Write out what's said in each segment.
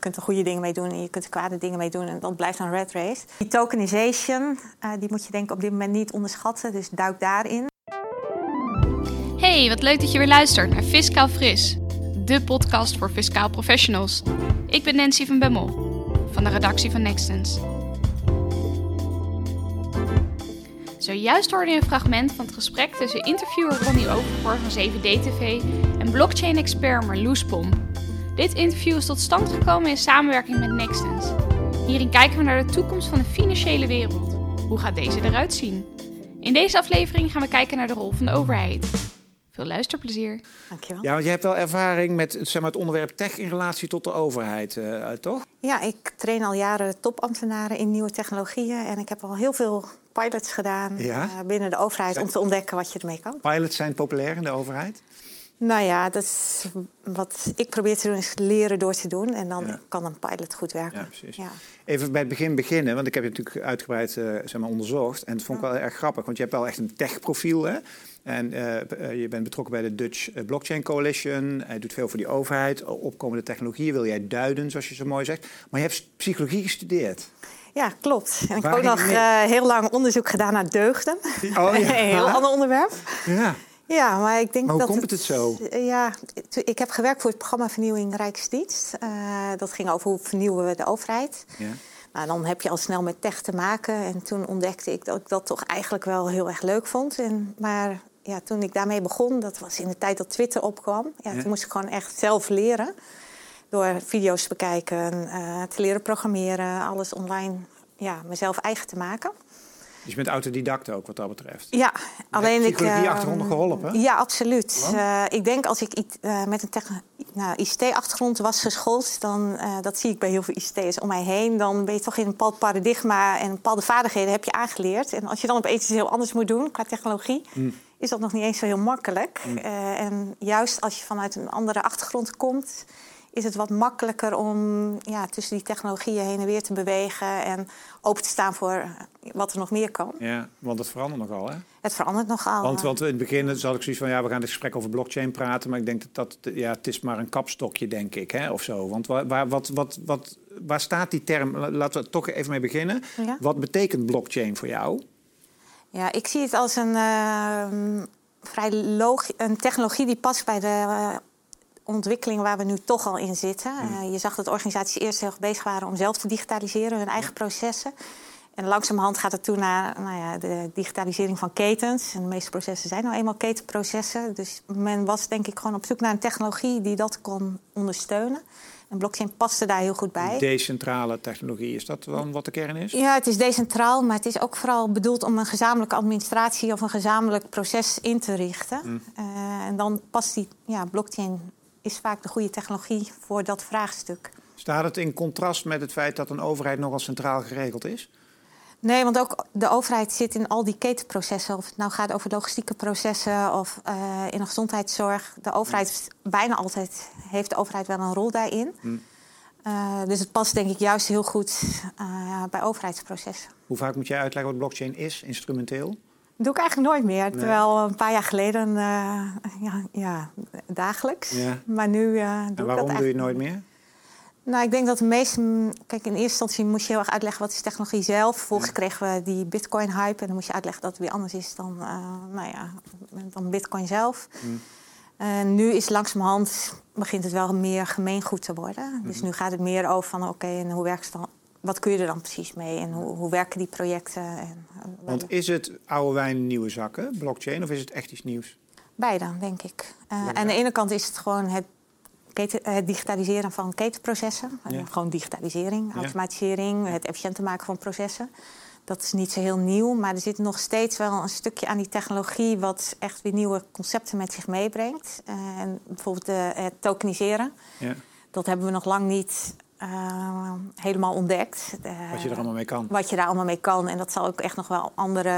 kunt er goede dingen mee doen en je kunt er kwade dingen mee doen. En dat blijft een red race. Die tokenization, uh, die moet je denk ik op dit moment niet onderschatten. Dus duik daarin. Hey, wat leuk dat je weer luistert naar Fiscaal Fris. De podcast voor fiscaal professionals. Ik ben Nancy van Bemmel van de redactie van Nextens. Zojuist hoorde je een fragment van het gesprek tussen interviewer Ronnie Overvoort van 7D-TV en blockchain-expert Marloes Pom. Dit interview is tot stand gekomen in samenwerking met Nextens. Hierin kijken we naar de toekomst van de financiële wereld. Hoe gaat deze eruit zien? In deze aflevering gaan we kijken naar de rol van de overheid. Veel luisterplezier. Dankjewel. Ja, want je hebt wel ervaring met zeg maar, het onderwerp tech in relatie tot de overheid, uh, toch? Ja, ik train al jaren topambtenaren in nieuwe technologieën. En ik heb al heel veel pilots gedaan ja? uh, binnen de overheid om te ontdekken wat je ermee kan. Pilots zijn populair in de overheid? Nou ja, dat is wat ik probeer te doen, is leren door te doen. En dan ja. kan een pilot goed werken. Ja, precies. Ja. Even bij het begin beginnen, want ik heb je natuurlijk uitgebreid uh, zeg maar, onderzocht. En dat vond ik wel erg grappig, want je hebt wel echt een tech-profiel. Hè? En uh, je bent betrokken bij de Dutch Blockchain Coalition. Je doet veel voor die overheid. Opkomende technologieën wil jij duiden, zoals je zo mooi zegt. Maar je hebt psychologie gestudeerd. Ja, klopt. En ik heb ook nog uh, heel lang onderzoek gedaan naar deugden. Oh, ja. een heel ander onderwerp. Ja. Ja, maar ik denk maar hoe dat. komt het, zo? Ja, ik heb gewerkt voor het programma Vernieuwing Rijksdienst. Uh, dat ging over hoe vernieuwen we de overheid. Ja. Nou, dan heb je al snel met tech te maken. En toen ontdekte ik dat ik dat toch eigenlijk wel heel erg leuk vond. En, maar ja, toen ik daarmee begon, dat was in de tijd dat Twitter opkwam. Ja, ja. Toen moest ik gewoon echt zelf leren. Door video's te bekijken, uh, te leren programmeren, alles online ja, mezelf eigen te maken. Dus je bent autodidact ook wat dat betreft? Ja, alleen ik... Heb die achtergrond geholpen? Ja, absoluut. Uh, ik denk als ik uh, met een nou, ICT-achtergrond was geschoold... dan, uh, dat zie ik bij heel veel ICT'ers om mij heen... dan ben je toch in een bepaald paradigma en bepaalde vaardigheden heb je aangeleerd. En als je dan opeens iets heel anders moet doen qua technologie... Mm. is dat nog niet eens zo heel makkelijk. Mm. en juist als je vanuit een andere achtergrond komt is het wat makkelijker om ja, tussen die technologieën heen en weer te bewegen en open te staan voor wat er nog meer kan. Ja, want het verandert nogal, hè? Het verandert nogal. Want, want in het begin had ik zoiets van, ja, we gaan dit gesprek over blockchain praten, maar ik denk dat dat, ja, het is maar een kapstokje, denk ik, hè, of zo. Want waar, waar, wat, wat, wat, waar staat die term? Laten we toch even mee beginnen. Ja? Wat betekent blockchain voor jou? Ja, ik zie het als een uh, vrij een technologie die past bij de uh, ontwikkeling waar we nu toch al in zitten. Uh, je zag dat organisaties eerst heel erg bezig waren om zelf te digitaliseren, hun eigen processen. En langzamerhand gaat het toe naar nou ja, de digitalisering van ketens. En de meeste processen zijn nou eenmaal ketenprocessen. Dus men was denk ik gewoon op zoek naar een technologie die dat kon ondersteunen. En blockchain paste daar heel goed bij. Decentrale technologie, is dat dan wat de kern is? Ja, het is decentraal, maar het is ook vooral bedoeld om een gezamenlijke administratie of een gezamenlijk proces in te richten. Mm. Uh, en dan past die ja, blockchain is vaak de goede technologie voor dat vraagstuk. Staat het in contrast met het feit dat een overheid nogal centraal geregeld is? Nee, want ook de overheid zit in al die ketenprocessen. Of het nou gaat over logistieke processen of uh, in de gezondheidszorg. De overheid bijna altijd heeft de overheid wel een rol daarin. Hm. Uh, dus het past denk ik juist heel goed uh, bij overheidsprocessen. Hoe vaak moet jij uitleggen wat blockchain is, instrumenteel? Doe ik eigenlijk nooit meer. Nee. Terwijl een paar jaar geleden ja, ja, dagelijks. Ja. Maar nu doe en waarom ik dat doe je het nooit meer? Nou, ik denk dat de meeste. Kijk, in eerste instantie moest je heel erg uitleggen wat is technologie zelf. Vervolgens ja. kregen we die Bitcoin-hype. En dan moest je uitleggen dat het weer anders is dan, uh, nou ja, dan Bitcoin zelf. Mm. Uh, nu is langzamerhand begint het wel meer gemeengoed te worden. Mm. Dus mhm. nu gaat het meer over van oké, okay, en hoe werkt het dan? Wat kun je er dan precies mee en hoe, hoe werken die projecten? En, Want is het oude wijn nieuwe zakken, blockchain, of is het echt iets nieuws? Beide, denk ik. Uh, aan de ene kant is het gewoon het Keten, het digitaliseren van ketenprocessen. Ja. Gewoon digitalisering, automatisering, het efficiënter maken van processen. Dat is niet zo heel nieuw, maar er zit nog steeds wel een stukje aan die technologie wat echt weer nieuwe concepten met zich meebrengt. En bijvoorbeeld het tokeniseren. Ja. Dat hebben we nog lang niet uh, helemaal ontdekt. Uh, wat je er allemaal mee kan. Wat je daar allemaal mee kan. En dat zal ook echt nog wel andere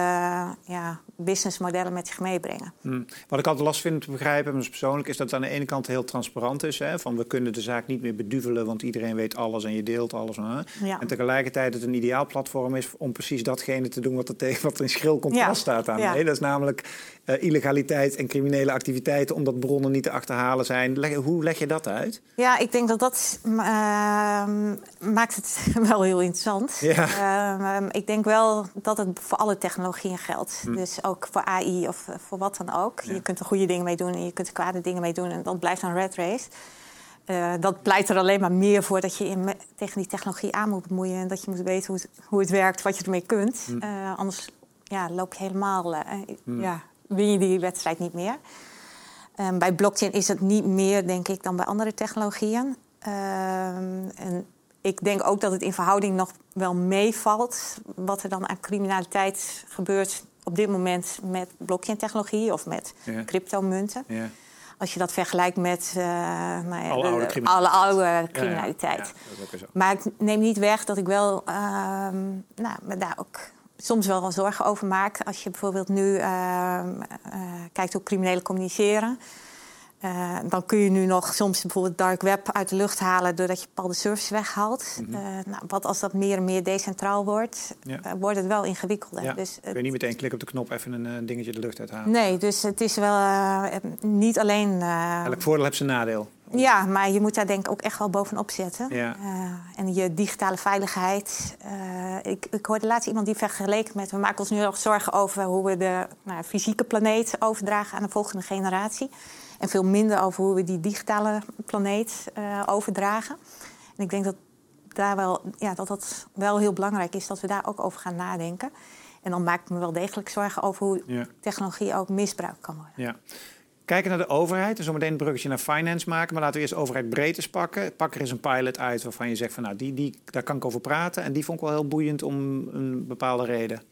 ja, businessmodellen met zich meebrengen. Hmm. Wat ik altijd last vind te begrijpen, maar persoonlijk, is dat het aan de ene kant heel transparant is. Hè, van we kunnen de zaak niet meer beduvelen, want iedereen weet alles en je deelt alles. Hè. Ja. En tegelijkertijd het een ideaal platform is om precies datgene te doen wat er, tegen, wat er in schril contrast ja. staat aan. Ja. Dat is namelijk uh, illegaliteit en criminele activiteiten, omdat bronnen niet te achterhalen zijn. Leg, hoe leg je dat uit? Ja, ik denk dat dat. Uh, ehm, maakt het wel heel interessant. Ja. Ehm, ik denk wel dat het voor alle technologieën geldt. Hm. Dus ook voor AI of eh, voor wat dan ook. Ja. Je kunt er goede dingen mee doen en je kunt er kwade dingen mee doen. En dat blijft een red race. Eh, dat pleit er alleen maar meer voor dat je me- tegen die technologie aan moet bemoeien. En dat je moet weten hoe het, hoe het werkt, wat je ermee kunt. Hm. Eh, anders ja, loop je helemaal... eh, ja, win je die wedstrijd niet meer. Ehm, bij blockchain is het niet meer, denk ik, dan bij andere technologieën. Ehm, en ik denk ook dat het in verhouding nog wel meevalt... wat er dan aan criminaliteit gebeurt op dit moment met blockchain-technologie... of met Ja. cryptomunten. Ja. Als je dat vergelijkt met eh, nou ja, Alle de- oude criminaliteit. alle oude criminaliteit. Ja, dat is ook weer zo. Maar ik neem niet weg dat ik wel ehm, nou, me daar ook soms wel wat zorgen over maak. Als je bijvoorbeeld nu ehm, eh, kijkt hoe criminelen communiceren. eh, dan kun je nu nog soms bijvoorbeeld dark web uit de lucht halen doordat je bepaalde services weghaalt. Eh, nou, wat als dat meer en meer decentraal wordt, Ja. wordt het wel ingewikkelder. Ja. Dus, Kun je niet meteen klik op de knop even een dingetje de lucht uithalen. nee, dus het is wel niet alleen. Elk voordeel heeft zijn nadeel. Ja, maar je moet daar denk ik ook echt wel bovenop zetten. Ja. Eh, en je digitale veiligheid. Eh, ik, ik hoorde laatst iemand die vergeleken met... we maken ons nu nog zorgen over hoe we de nou, fysieke planeet overdragen aan de volgende generatie. En veel minder over hoe we die digitale planeet eh, overdragen. En ik denk dat, daar wel, ja, dat dat wel heel belangrijk is dat we daar ook over gaan nadenken. En dan maak ik me wel degelijk zorgen over hoe Ja. technologie ook misbruikt kan worden. Ja. Kijken naar de overheid en zo meteen een bruggetje naar finance maken. Maar laten we eerst overheid breed eens pakken. Pak er eens een pilot uit waarvan je zegt van nou, die, die, daar kan ik over praten. En die vond ik wel heel boeiend om een bepaalde reden.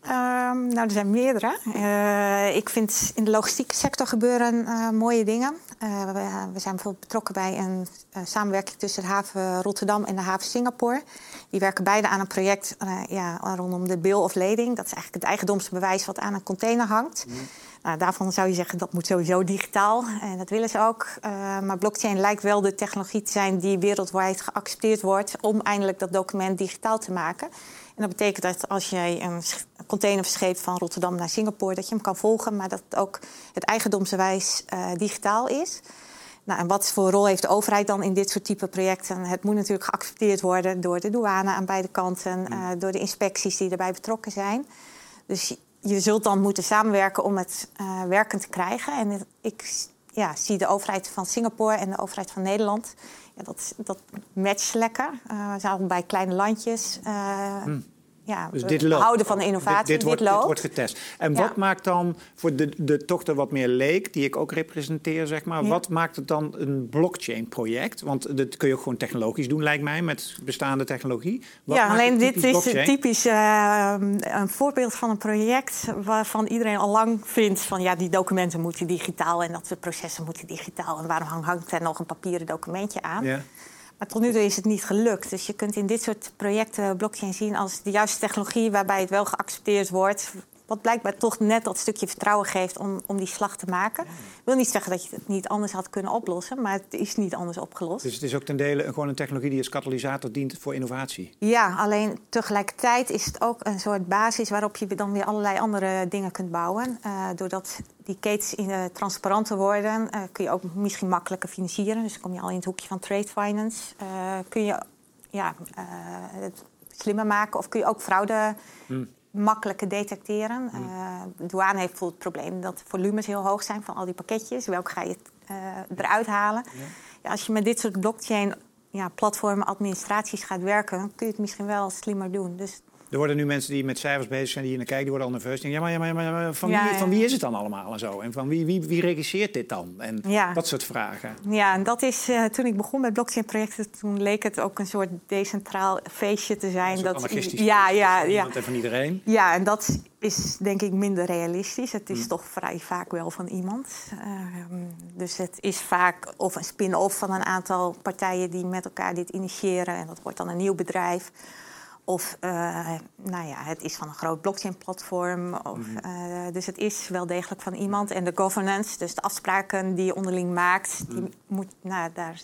Ehm, nou, er zijn meerdere. Eh, ik vind in de logistieke sector gebeuren eh, mooie dingen. Eh, we, we zijn bijvoorbeeld betrokken bij een samenwerking tussen de haven Rotterdam en de haven Singapore. Die werken beide aan een project ja, rondom de bill of lading. Dat is eigenlijk het eigendomsbewijs wat aan een container hangt. Nou, daarvan zou je zeggen dat moet sowieso digitaal. En dat willen ze ook. Eh, maar blockchain lijkt wel de technologie te zijn die wereldwijd geaccepteerd wordt om eindelijk dat document digitaal te maken. En dat betekent dat als jij een container verscheept van Rotterdam naar Singapore, dat je hem kan volgen, maar dat ook het eigendomsbewijs eh, digitaal is. Nou, en wat voor rol heeft de overheid dan in dit soort type projecten? Het moet natuurlijk geaccepteerd worden door de douane aan beide kanten, eh, door de inspecties die erbij betrokken zijn. Dus je- zult dan moeten samenwerken om het eh, werkend te krijgen. En ik ja, zie de overheid van Singapore en de overheid van Nederland. Ja, dat, dat matcht lekker. Eh we zijn allebei kleine landjes. Eh, ja, Dus dit loopt. houden van de innovatie. Dit, dit, wordt, dit loopt. wordt getest. En Ja. wat maakt dan voor de, de toch er wat meer leek, die ik ook representeer, zeg maar. Ja. Wat maakt het dan een blockchain-project? Want dat kun je ook gewoon technologisch doen, lijkt mij, met bestaande technologie. Wat ja, alleen dit is blockchain? typisch eh, een voorbeeld van een project waarvan iedereen al lang vindt van ja, die documenten moeten digitaal en dat soort processen moeten digitaal. En waarom hang- hangt er nog een papieren documentje aan? Ja. Maar tot nu toe is het niet gelukt. Dus je kunt in dit soort projecten blockchain zien als de juiste technologie waarbij het wel geaccepteerd wordt. Wat blijkbaar toch net dat stukje vertrouwen geeft om, om die slag te maken. Ik wil niet zeggen dat je het niet anders had kunnen oplossen, maar het is niet anders opgelost. Dus het is ook ten dele gewoon een technologie die als katalysator dient voor innovatie. Ja, alleen tegelijkertijd is het ook een soort basis waarop je dan weer allerlei andere dingen kunt bouwen. Eh, doordat die ketens in, eh, transparanter worden, eh, kun je ook misschien makkelijker financieren. Dus dan kom je al in het hoekje van trade finance. Eh, kun je ja, het slimmer maken of kun je ook fraude makkelijker detecteren. Eh, de douane heeft bijvoorbeeld het probleem dat de volumes heel hoog zijn van al die pakketjes. Welke ga je eruit halen? Ja, als je met dit soort blockchain ja, platformen, administraties gaat werken, dan kun je het misschien wel slimmer doen. Dus Er worden nu mensen die met cijfers bezig zijn, die hier naar kijken, die worden al nerveus. Denken, ja, maar, ja, maar, ja, maar van, Ja, wie, ja. van wie is het dan allemaal en zo? En van wie, wie, wie regisseert dit dan? En Ja. dat soort vragen. ja, en dat is eh, toen ik begon met blockchain-projecten, toen leek het ook een soort decentraal feestje te zijn. Anarchistisch ja, ja, ja. van iedereen. Ja, en dat is denk ik minder realistisch. Het is Hmm. toch vrij vaak wel van iemand. Ehm, dus het is vaak of een spin-off van een aantal partijen die met elkaar dit initiëren. En dat wordt dan een nieuw bedrijf. Of eh, nou ja, het is van een groot blockchain-platform. Of, Hmm. eh, dus het is wel degelijk van iemand. En de governance, dus de afspraken die je onderling maakt, Hmm. die moet, nou, daar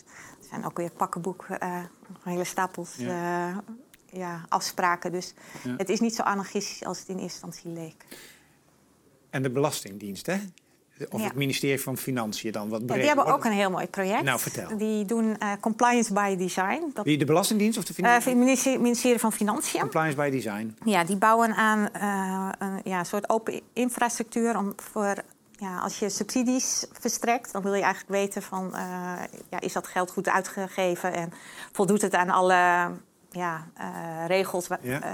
zijn ook weer pakkenboek, eh, hele stapels Ja. eh, ja, afspraken. Dus Ja. het is niet zo anarchistisch als het in eerste instantie leek. En de Belastingdienst, hè? Of Ja. het ministerie van Financiën dan wat Ja, breder. die hebben ook een heel mooi project. Nou, vertel. Die doen eh, compliance by design. Dat, Wie, de Belastingdienst of de eh, Financiën? het ministerie, ministerie van Financiën. Compliance by Design. Ja, die bouwen aan eh, een ja, soort open infrastructuur om voor ja, als je subsidies verstrekt, dan wil je eigenlijk weten van eh, ja, is dat geld goed uitgegeven en voldoet het aan alle ja, eh, regels Ja. eh,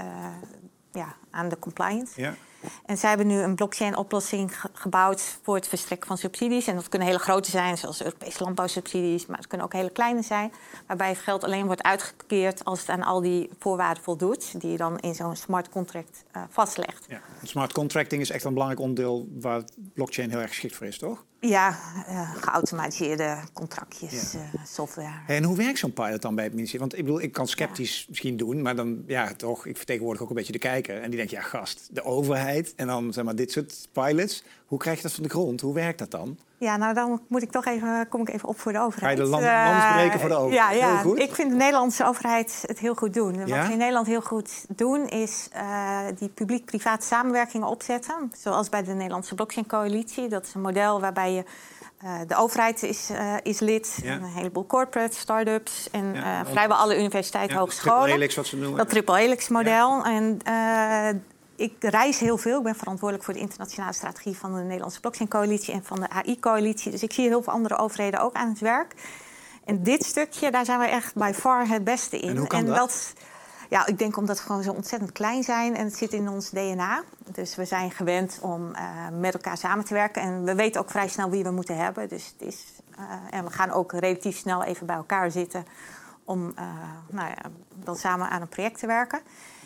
ja, aan de compliance. Ja. En zij hebben nu een blockchain-oplossing ge- gebouwd voor het verstrekken van subsidies. En dat kunnen hele grote zijn, zoals Europese landbouwsubsidies, maar het kunnen ook hele kleine zijn. Waarbij het geld alleen wordt uitgekeerd als het aan al die voorwaarden voldoet, die je dan in zo'n smart contract eh, vastlegt. Ja. Smart contracting is echt een belangrijk onderdeel waar blockchain heel erg geschikt voor is, toch? Ja, eh, geautomatiseerde contractjes, Ja. eh, software. En hoe werkt zo'n pilot dan bij het ministerie? Want ik bedoel, ik kan sceptisch misschien doen, maar dan, ja, toch, ik vertegenwoordig ook een beetje de kijker. En die denkt, ja, gast, de overheid en dan, zeg maar, dit soort pilots. Hoe krijg je dat van de grond? Hoe werkt dat dan? Ja, nou dan moet ik toch even, kom ik even op voor de overheid. Ga je de land- landsbreken voor de overheid? Ja, ja. Heel goed. ik vind de Nederlandse overheid het heel goed doen. Ja? Wat ze in Nederland heel goed doen, is eh, die publiek-privaat samenwerkingen opzetten. Zoals bij de Nederlandse Blockchain Coalitie. Dat is een model waarbij je... eh, de overheid is, is lid, Ja. een heleboel corporates, start-ups en Ja, vrijwel alle universiteiten, hogescholen. triple helix, wat ze noemen. Dat triple helix model. En ik reis heel veel. Ik ben verantwoordelijk voor de internationale strategie van de Nederlandse Blockchain Coalitie en van de AI-coalitie. Dus ik zie heel veel andere overheden ook aan het werk. En dit stukje, daar zijn we echt by far het beste in. En hoe kan dat? ja, ik denk omdat we gewoon zo ontzettend klein zijn en het zit in ons DNA. Dus we zijn gewend om eh, met elkaar samen te werken. En we weten ook vrij snel wie we moeten hebben. Dus het is, eh, en we gaan ook relatief snel even bij elkaar zitten om eh, nou ja, dan samen aan een project te werken.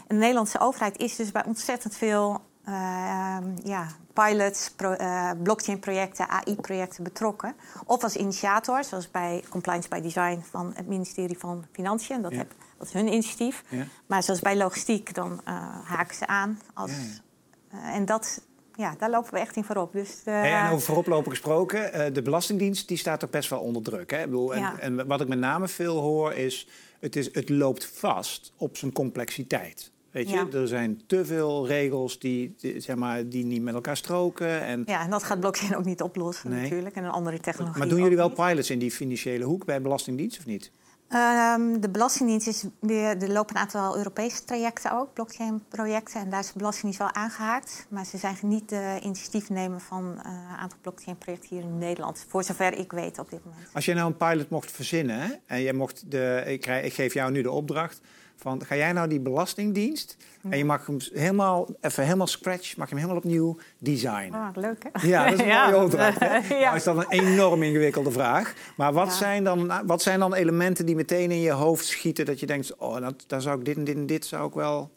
En de Nederlandse overheid is dus bij ontzettend veel eh, ja, pilots, pro, eh, blockchain-projecten, AI-projecten betrokken. Of als initiator, zoals bij Compliance by Design van het ministerie van Financiën. Dat, Ja. heb, dat is hun initiatief. Ja. Maar zoals bij logistiek, dan eh, haken ze aan. Als, Ja, eh, en dat, ja, daar lopen we echt in voorop. Dus, en over vooroplopen gesproken, de Belastingdienst die staat toch best wel onder druk. Hè? Ik bedoel, en, en wat ik met name veel hoor is het, is, het loopt vast op zijn complexiteit. Weet je, Ja. er zijn te veel regels die, die, zeg maar, die niet met elkaar stroken. En, ja, en dat gaat blockchain ook niet oplossen Nee. natuurlijk. En een andere technologie maar doen jullie wel niet. pilots in die financiële hoek bij Belastingdienst of niet? Ehm, de Belastingdienst is weer, er lopen een aantal Europese trajecten ook, blockchain-projecten. En daar is de Belastingdienst wel aangehaakt. Maar ze zijn niet de initiatiefnemer van eh, een aantal blockchain-projecten hier in Nederland. Voor zover ik weet op dit moment. Als jij nou een pilot mocht verzinnen hè, en jij mocht de, ik, krijg, ik geef jou nu de opdracht van ga jij nou die belastingdienst en je mag hem helemaal even helemaal scratch, mag je hem helemaal opnieuw designen. Ah, leuk hè? Ja, dat is een Ja. mooie opdracht. Hè? Ja. Nou is dat een enorm ingewikkelde vraag. Maar wat, Ja. zijn dan, wat zijn dan elementen die meteen in je hoofd schieten dat je denkt, oh, dat, daar zou ik dit en dit en dit zou ik wel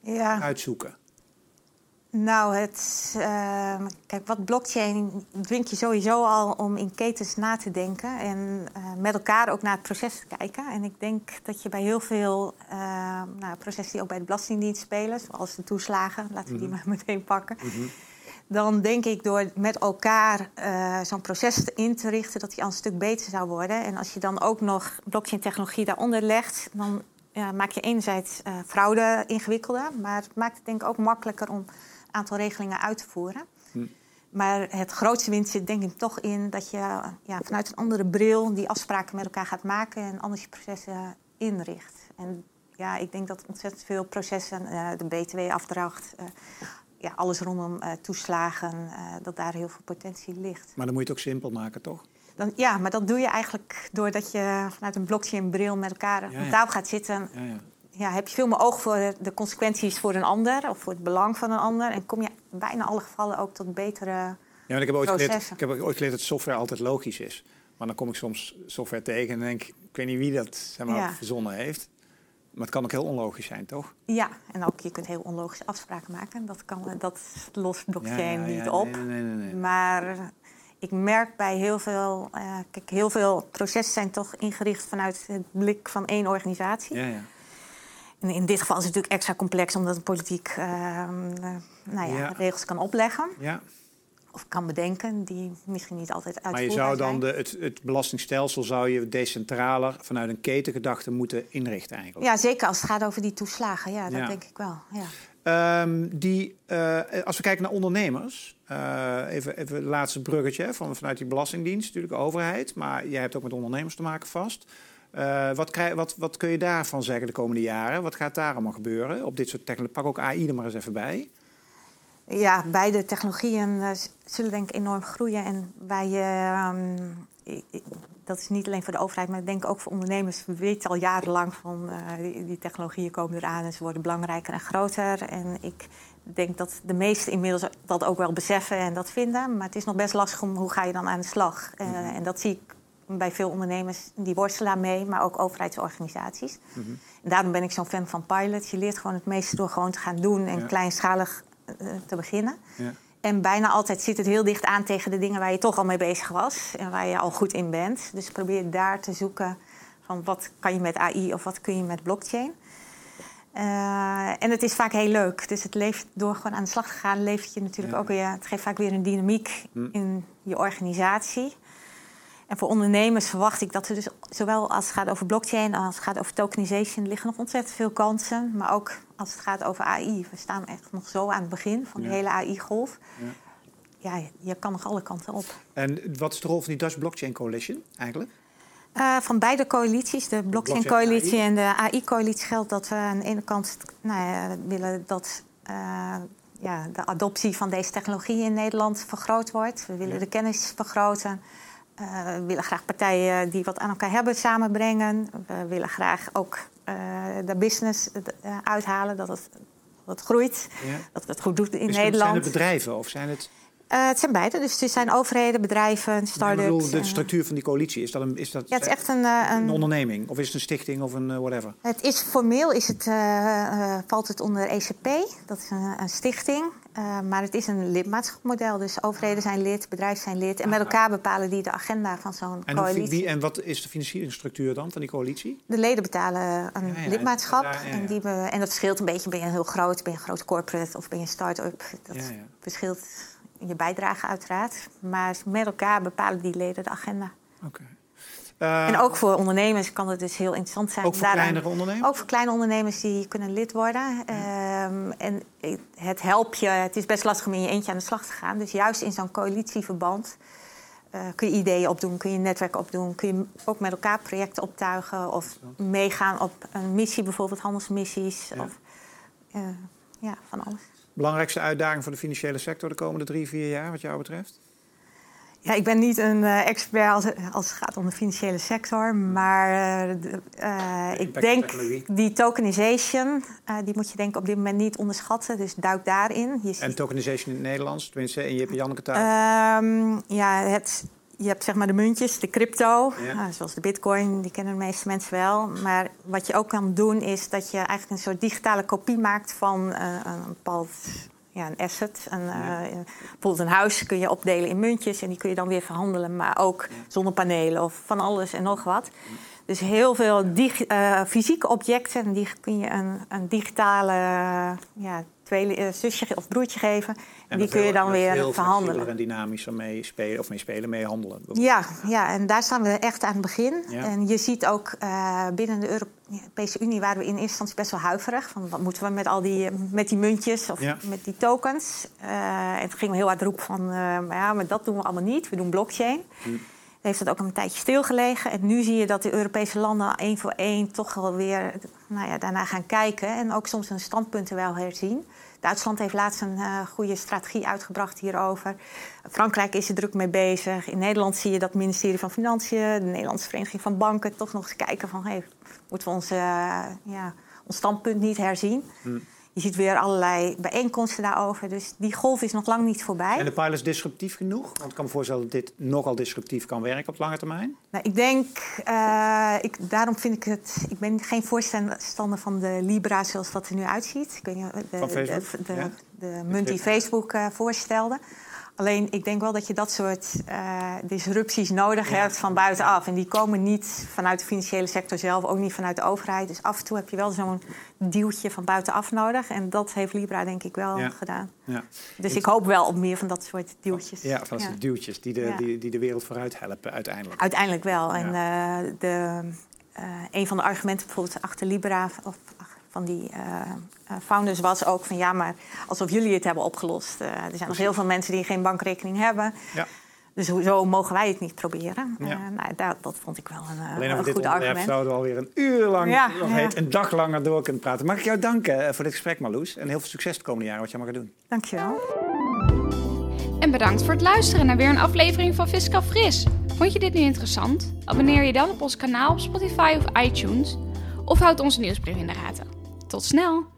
Ja. uitzoeken? Nou, het, ehm, kijk, wat blockchain dwingt je sowieso al om in ketens na te denken en eh, met elkaar ook naar het proces te kijken. En ik denk dat je bij heel veel ehm, nou, processen die ook bij de Belastingdienst spelen, zoals de toeslagen, laten we die maar meteen pakken. Dan denk ik door met elkaar eh, zo'n proces in te richten, dat die al een stuk beter zou worden. En als je dan ook nog blockchain-technologie daaronder legt, dan ja, maak je enerzijds eh, fraude ingewikkelder, maar het maakt het denk ik ook makkelijker om aantal regelingen uit te voeren. Hm. Maar het grootste winst zit denk ik toch in dat je ja, vanuit een andere bril die afspraken met elkaar gaat maken en anders je processen inricht. En ja, ik denk dat ontzettend veel processen, eh, de BTW-afdracht, eh, ja, alles rondom eh, toeslagen, dat daar heel veel potentie ligt. Maar dan moet je het ook simpel maken, toch? Dan, ja, maar dat doe je eigenlijk doordat je vanuit een blockchain-bril met elkaar Ja, op ja. tafel gaat zitten. Ja, ja. Heb je veel meer oog voor de consequenties voor een ander of voor het belang van een ander. En kom je bijna alle gevallen ook tot betere. Ja, want ik heb, ooit geleerd, ik heb ooit geleerd dat software altijd logisch is. Maar dan kom ik soms software tegen en denk ik, ik weet niet wie dat zeg maar, Ja. verzonnen heeft. Maar het kan ook heel onlogisch zijn, toch? Ja, en ook je kunt heel onlogische afspraken maken. Dat, kan, dat lost blockchain Ja, niet op. Nee, nee, nee, nee. Maar ik merk bij heel veel. eh, kijk, heel veel processen zijn toch ingericht vanuit het blik van één organisatie. Ja, ja. En in dit geval is het natuurlijk extra complex omdat de politiek ehm, eh, nou ja, Ja. regels kan opleggen. ja. of kan bedenken, die misschien niet altijd uitvoerbaar Maar je zou dan de, het, het belastingstelsel zou je decentraler vanuit een ketengedachte moeten inrichten eigenlijk. Ja, zeker als het gaat over die toeslagen. Ja, dat denk ik wel. Ja. Ehm, die, eh, als we kijken naar ondernemers, eh, even, even het laatste bruggetje van, vanuit die Belastingdienst, natuurlijk overheid, maar jij hebt ook met ondernemers te maken vast. Eh, wat, krijg, wat, wat kun je daarvan zeggen de komende jaren? Wat gaat daar allemaal gebeuren op dit soort technologie? Pak ook AI er maar eens even bij. Ja, beide technologieën eh, zullen denk ik enorm groeien. En wij, eh, ehm, dat is niet alleen voor de overheid, maar ik denk ook voor ondernemers. We weten al jarenlang van die, die technologieën komen eraan en ze worden belangrijker en groter. En ik denk dat de meesten inmiddels dat ook wel beseffen en dat vinden. Maar het is nog best lastig om hoe ga je dan aan de slag. Eh, En dat zie ik bij veel ondernemers, die worstelen daarmee, maar ook overheidsorganisaties. En daarom ben ik zo'n fan van pilots. Je leert gewoon het meeste door gewoon te gaan doen en Ja. kleinschalig eh, te beginnen. Ja. En bijna altijd zit het heel dicht aan tegen de dingen waar je toch al mee bezig was en waar je al goed in bent. Dus probeer daar te zoeken van wat kan je met AI of wat kun je met blockchain. Eh, en het is vaak heel leuk. Dus het levert, door gewoon aan de slag te gaan, levert je natuurlijk Ja. ook weer. Het geeft vaak weer een dynamiek Hm. in je organisatie. En voor ondernemers verwacht ik dat er dus zowel als het gaat over blockchain als het gaat over tokenization liggen nog ontzettend veel kansen. Maar ook als het gaat over AI. We staan echt nog zo aan het begin van de Ja. hele AI-golf. Ja. Ja, je kan nog alle kanten op. En wat is de rol van die Dutch Blockchain Coalition eigenlijk? Eh, van beide coalities, de Blockchain en de AI-coalitie, geldt dat we aan de ene kant nou ja, willen dat eh, ja, de adoptie van deze technologie in Nederland vergroot wordt. We willen de kennis vergroten. Eh, we willen graag partijen die wat aan elkaar hebben samenbrengen. We willen graag ook eh, de business eh, uithalen, dat het, dat het groeit, Ja. dat het goed doen in Is het- Zijn Nederland. het bedrijven of zijn het... Het zijn beide, dus het zijn overheden, bedrijven, start-ups. de structuur van die coalitie, is dat een, is dat ja, het is echt een, een onderneming? Of is het een stichting of een whatever? Het is formeel is het, valt het onder ECP, dat is een, een stichting. Eh, maar het is een lidmaatschapmodel. Dus overheden zijn lid, bedrijven zijn lid. En met elkaar bepalen die de agenda van zo'n coalitie. wie, en wat is de financieringsstructuur dan van die coalitie? De leden betalen een Ja, ja, lidmaatschap. ja. En, die be- en dat verschilt een beetje. Ben je heel groot, ben je een groot corporate of ben je een start-up? Dat verschilt in je bijdrage uiteraard. Maar met elkaar bepalen die leden de agenda. Oké. Eh, en ook voor ondernemers kan het dus heel interessant zijn. ook voor daaraan- kleinere ondernemers? Ook voor kleine ondernemers die kunnen lid worden. Ehm, en het helpt je. Het is best lastig om in je eentje aan de slag te gaan. Dus juist in zo'n coalitieverband eh, kun je ideeën opdoen, kun je netwerk opdoen, kun je ook met elkaar projecten optuigen of meegaan op een missie, bijvoorbeeld handelsmissies. Ja. Of, eh, ja, van alles. Belangrijkste uitdaging voor de financiële sector de komende drie, vier jaar, wat jou betreft? Ja, ik ben niet een eh, expert als, als het gaat om de financiële sector. Maar eh, de- eh, ik denk die tokenization, die moet je denk ik op dit moment niet onderschatten. Dus duik daarin. Je En tokenization in het Nederlands, tenminste, en Jip en Janneke taal. Ehm, ja, het, je hebt zeg maar de muntjes, de crypto, Ja. zoals de bitcoin, die kennen de meeste mensen wel. Maar wat je ook kan doen is dat je eigenlijk een soort digitale kopie maakt van een bepaald ja, een asset. Een, Ja. eh, bijvoorbeeld een huis kun je opdelen in muntjes en die kun je dan weer verhandelen. Maar ook zonnepanelen of van alles en nog wat. Dus heel veel eh, fysieke objecten, en die kun je een, een digitale ja, tweeling- eh, zusje of broertje geven. En die kun je dan er weer verhandelen. en dynamischer mee spelen, of mee spelen, mee handelen. Ja, ja, en daar staan we echt aan het begin. Ja. En je ziet ook eh, binnen de Europese Unie waren we in eerste instantie best wel huiverig. Van wat moeten we met al die, met die muntjes of Ja. met die tokens? Eh, en toen gingen we heel hard roepen van, eh, maar ja, maar dat doen we allemaal niet. We doen blockchain. Hm. Heeft dat ook een tijdje stilgelegen. En nu zie je dat de Europese landen één voor één toch wel weer nou ja, daarna gaan kijken. En ook soms hun standpunten wel herzien. Duitsland heeft laatst een eh, goede strategie uitgebracht hierover. Frankrijk is er druk mee bezig. In Nederland zie je dat het ministerie van Financiën, de Nederlandse Vereniging van Banken, toch nog eens kijken van hey, moeten we ons, eh, ja, ons standpunt niet herzien. Hm. Je ziet weer allerlei bijeenkomsten daarover. Dus die golf is nog lang niet voorbij. En de pilots disruptief genoeg? Want ik kan me voorstellen dat dit nogal disruptief kan werken op lange termijn. Nou, ik denk, eh, ik, daarom vind ik het. Ik ben geen voorstander van de Libra zoals dat er nu uitziet. Ik weet niet, de, Van Facebook, de, de, ja. de munt die Facebook eh, voorstelde. Alleen ik denk wel dat je dat soort uh, disrupties nodig hebt van buitenaf. En die komen niet vanuit de financiële sector zelf, ook niet vanuit de overheid. Dus af en toe heb je wel zo'n duwtje van buitenaf nodig. En dat heeft Libra denk ik wel gedaan. Ja. Dus ik hoop wel op meer van dat soort duwtjes. Ja, van dat soort duwtjes die de, die, die de wereld vooruit helpen uiteindelijk. Uiteindelijk wel. En uh, de, uh, een van de argumenten bijvoorbeeld achter Libra... Of, van die uh, founders was ook van ja, maar alsof jullie het hebben opgelost. Uh, er zijn nog heel veel mensen die geen bankrekening hebben. Ja. Dus hoezo mogen wij het niet proberen? Ja. nou, dat, dat, vond ik wel een, Alleen een goed argument. zouden we alweer een uur lang, ja, nog heet, een dag langer door kunnen praten. Mag ik jou danken voor dit gesprek, Marloes. En heel veel succes de komende jaren wat je maar gaat doen. Dankjewel. En bedankt voor het luisteren naar weer een aflevering van Fiscal Fris. Vond je dit nu interessant? Abonneer je dan op ons kanaal op Spotify of iTunes. Of houd onze nieuwsbrief in de gaten. Tot snel!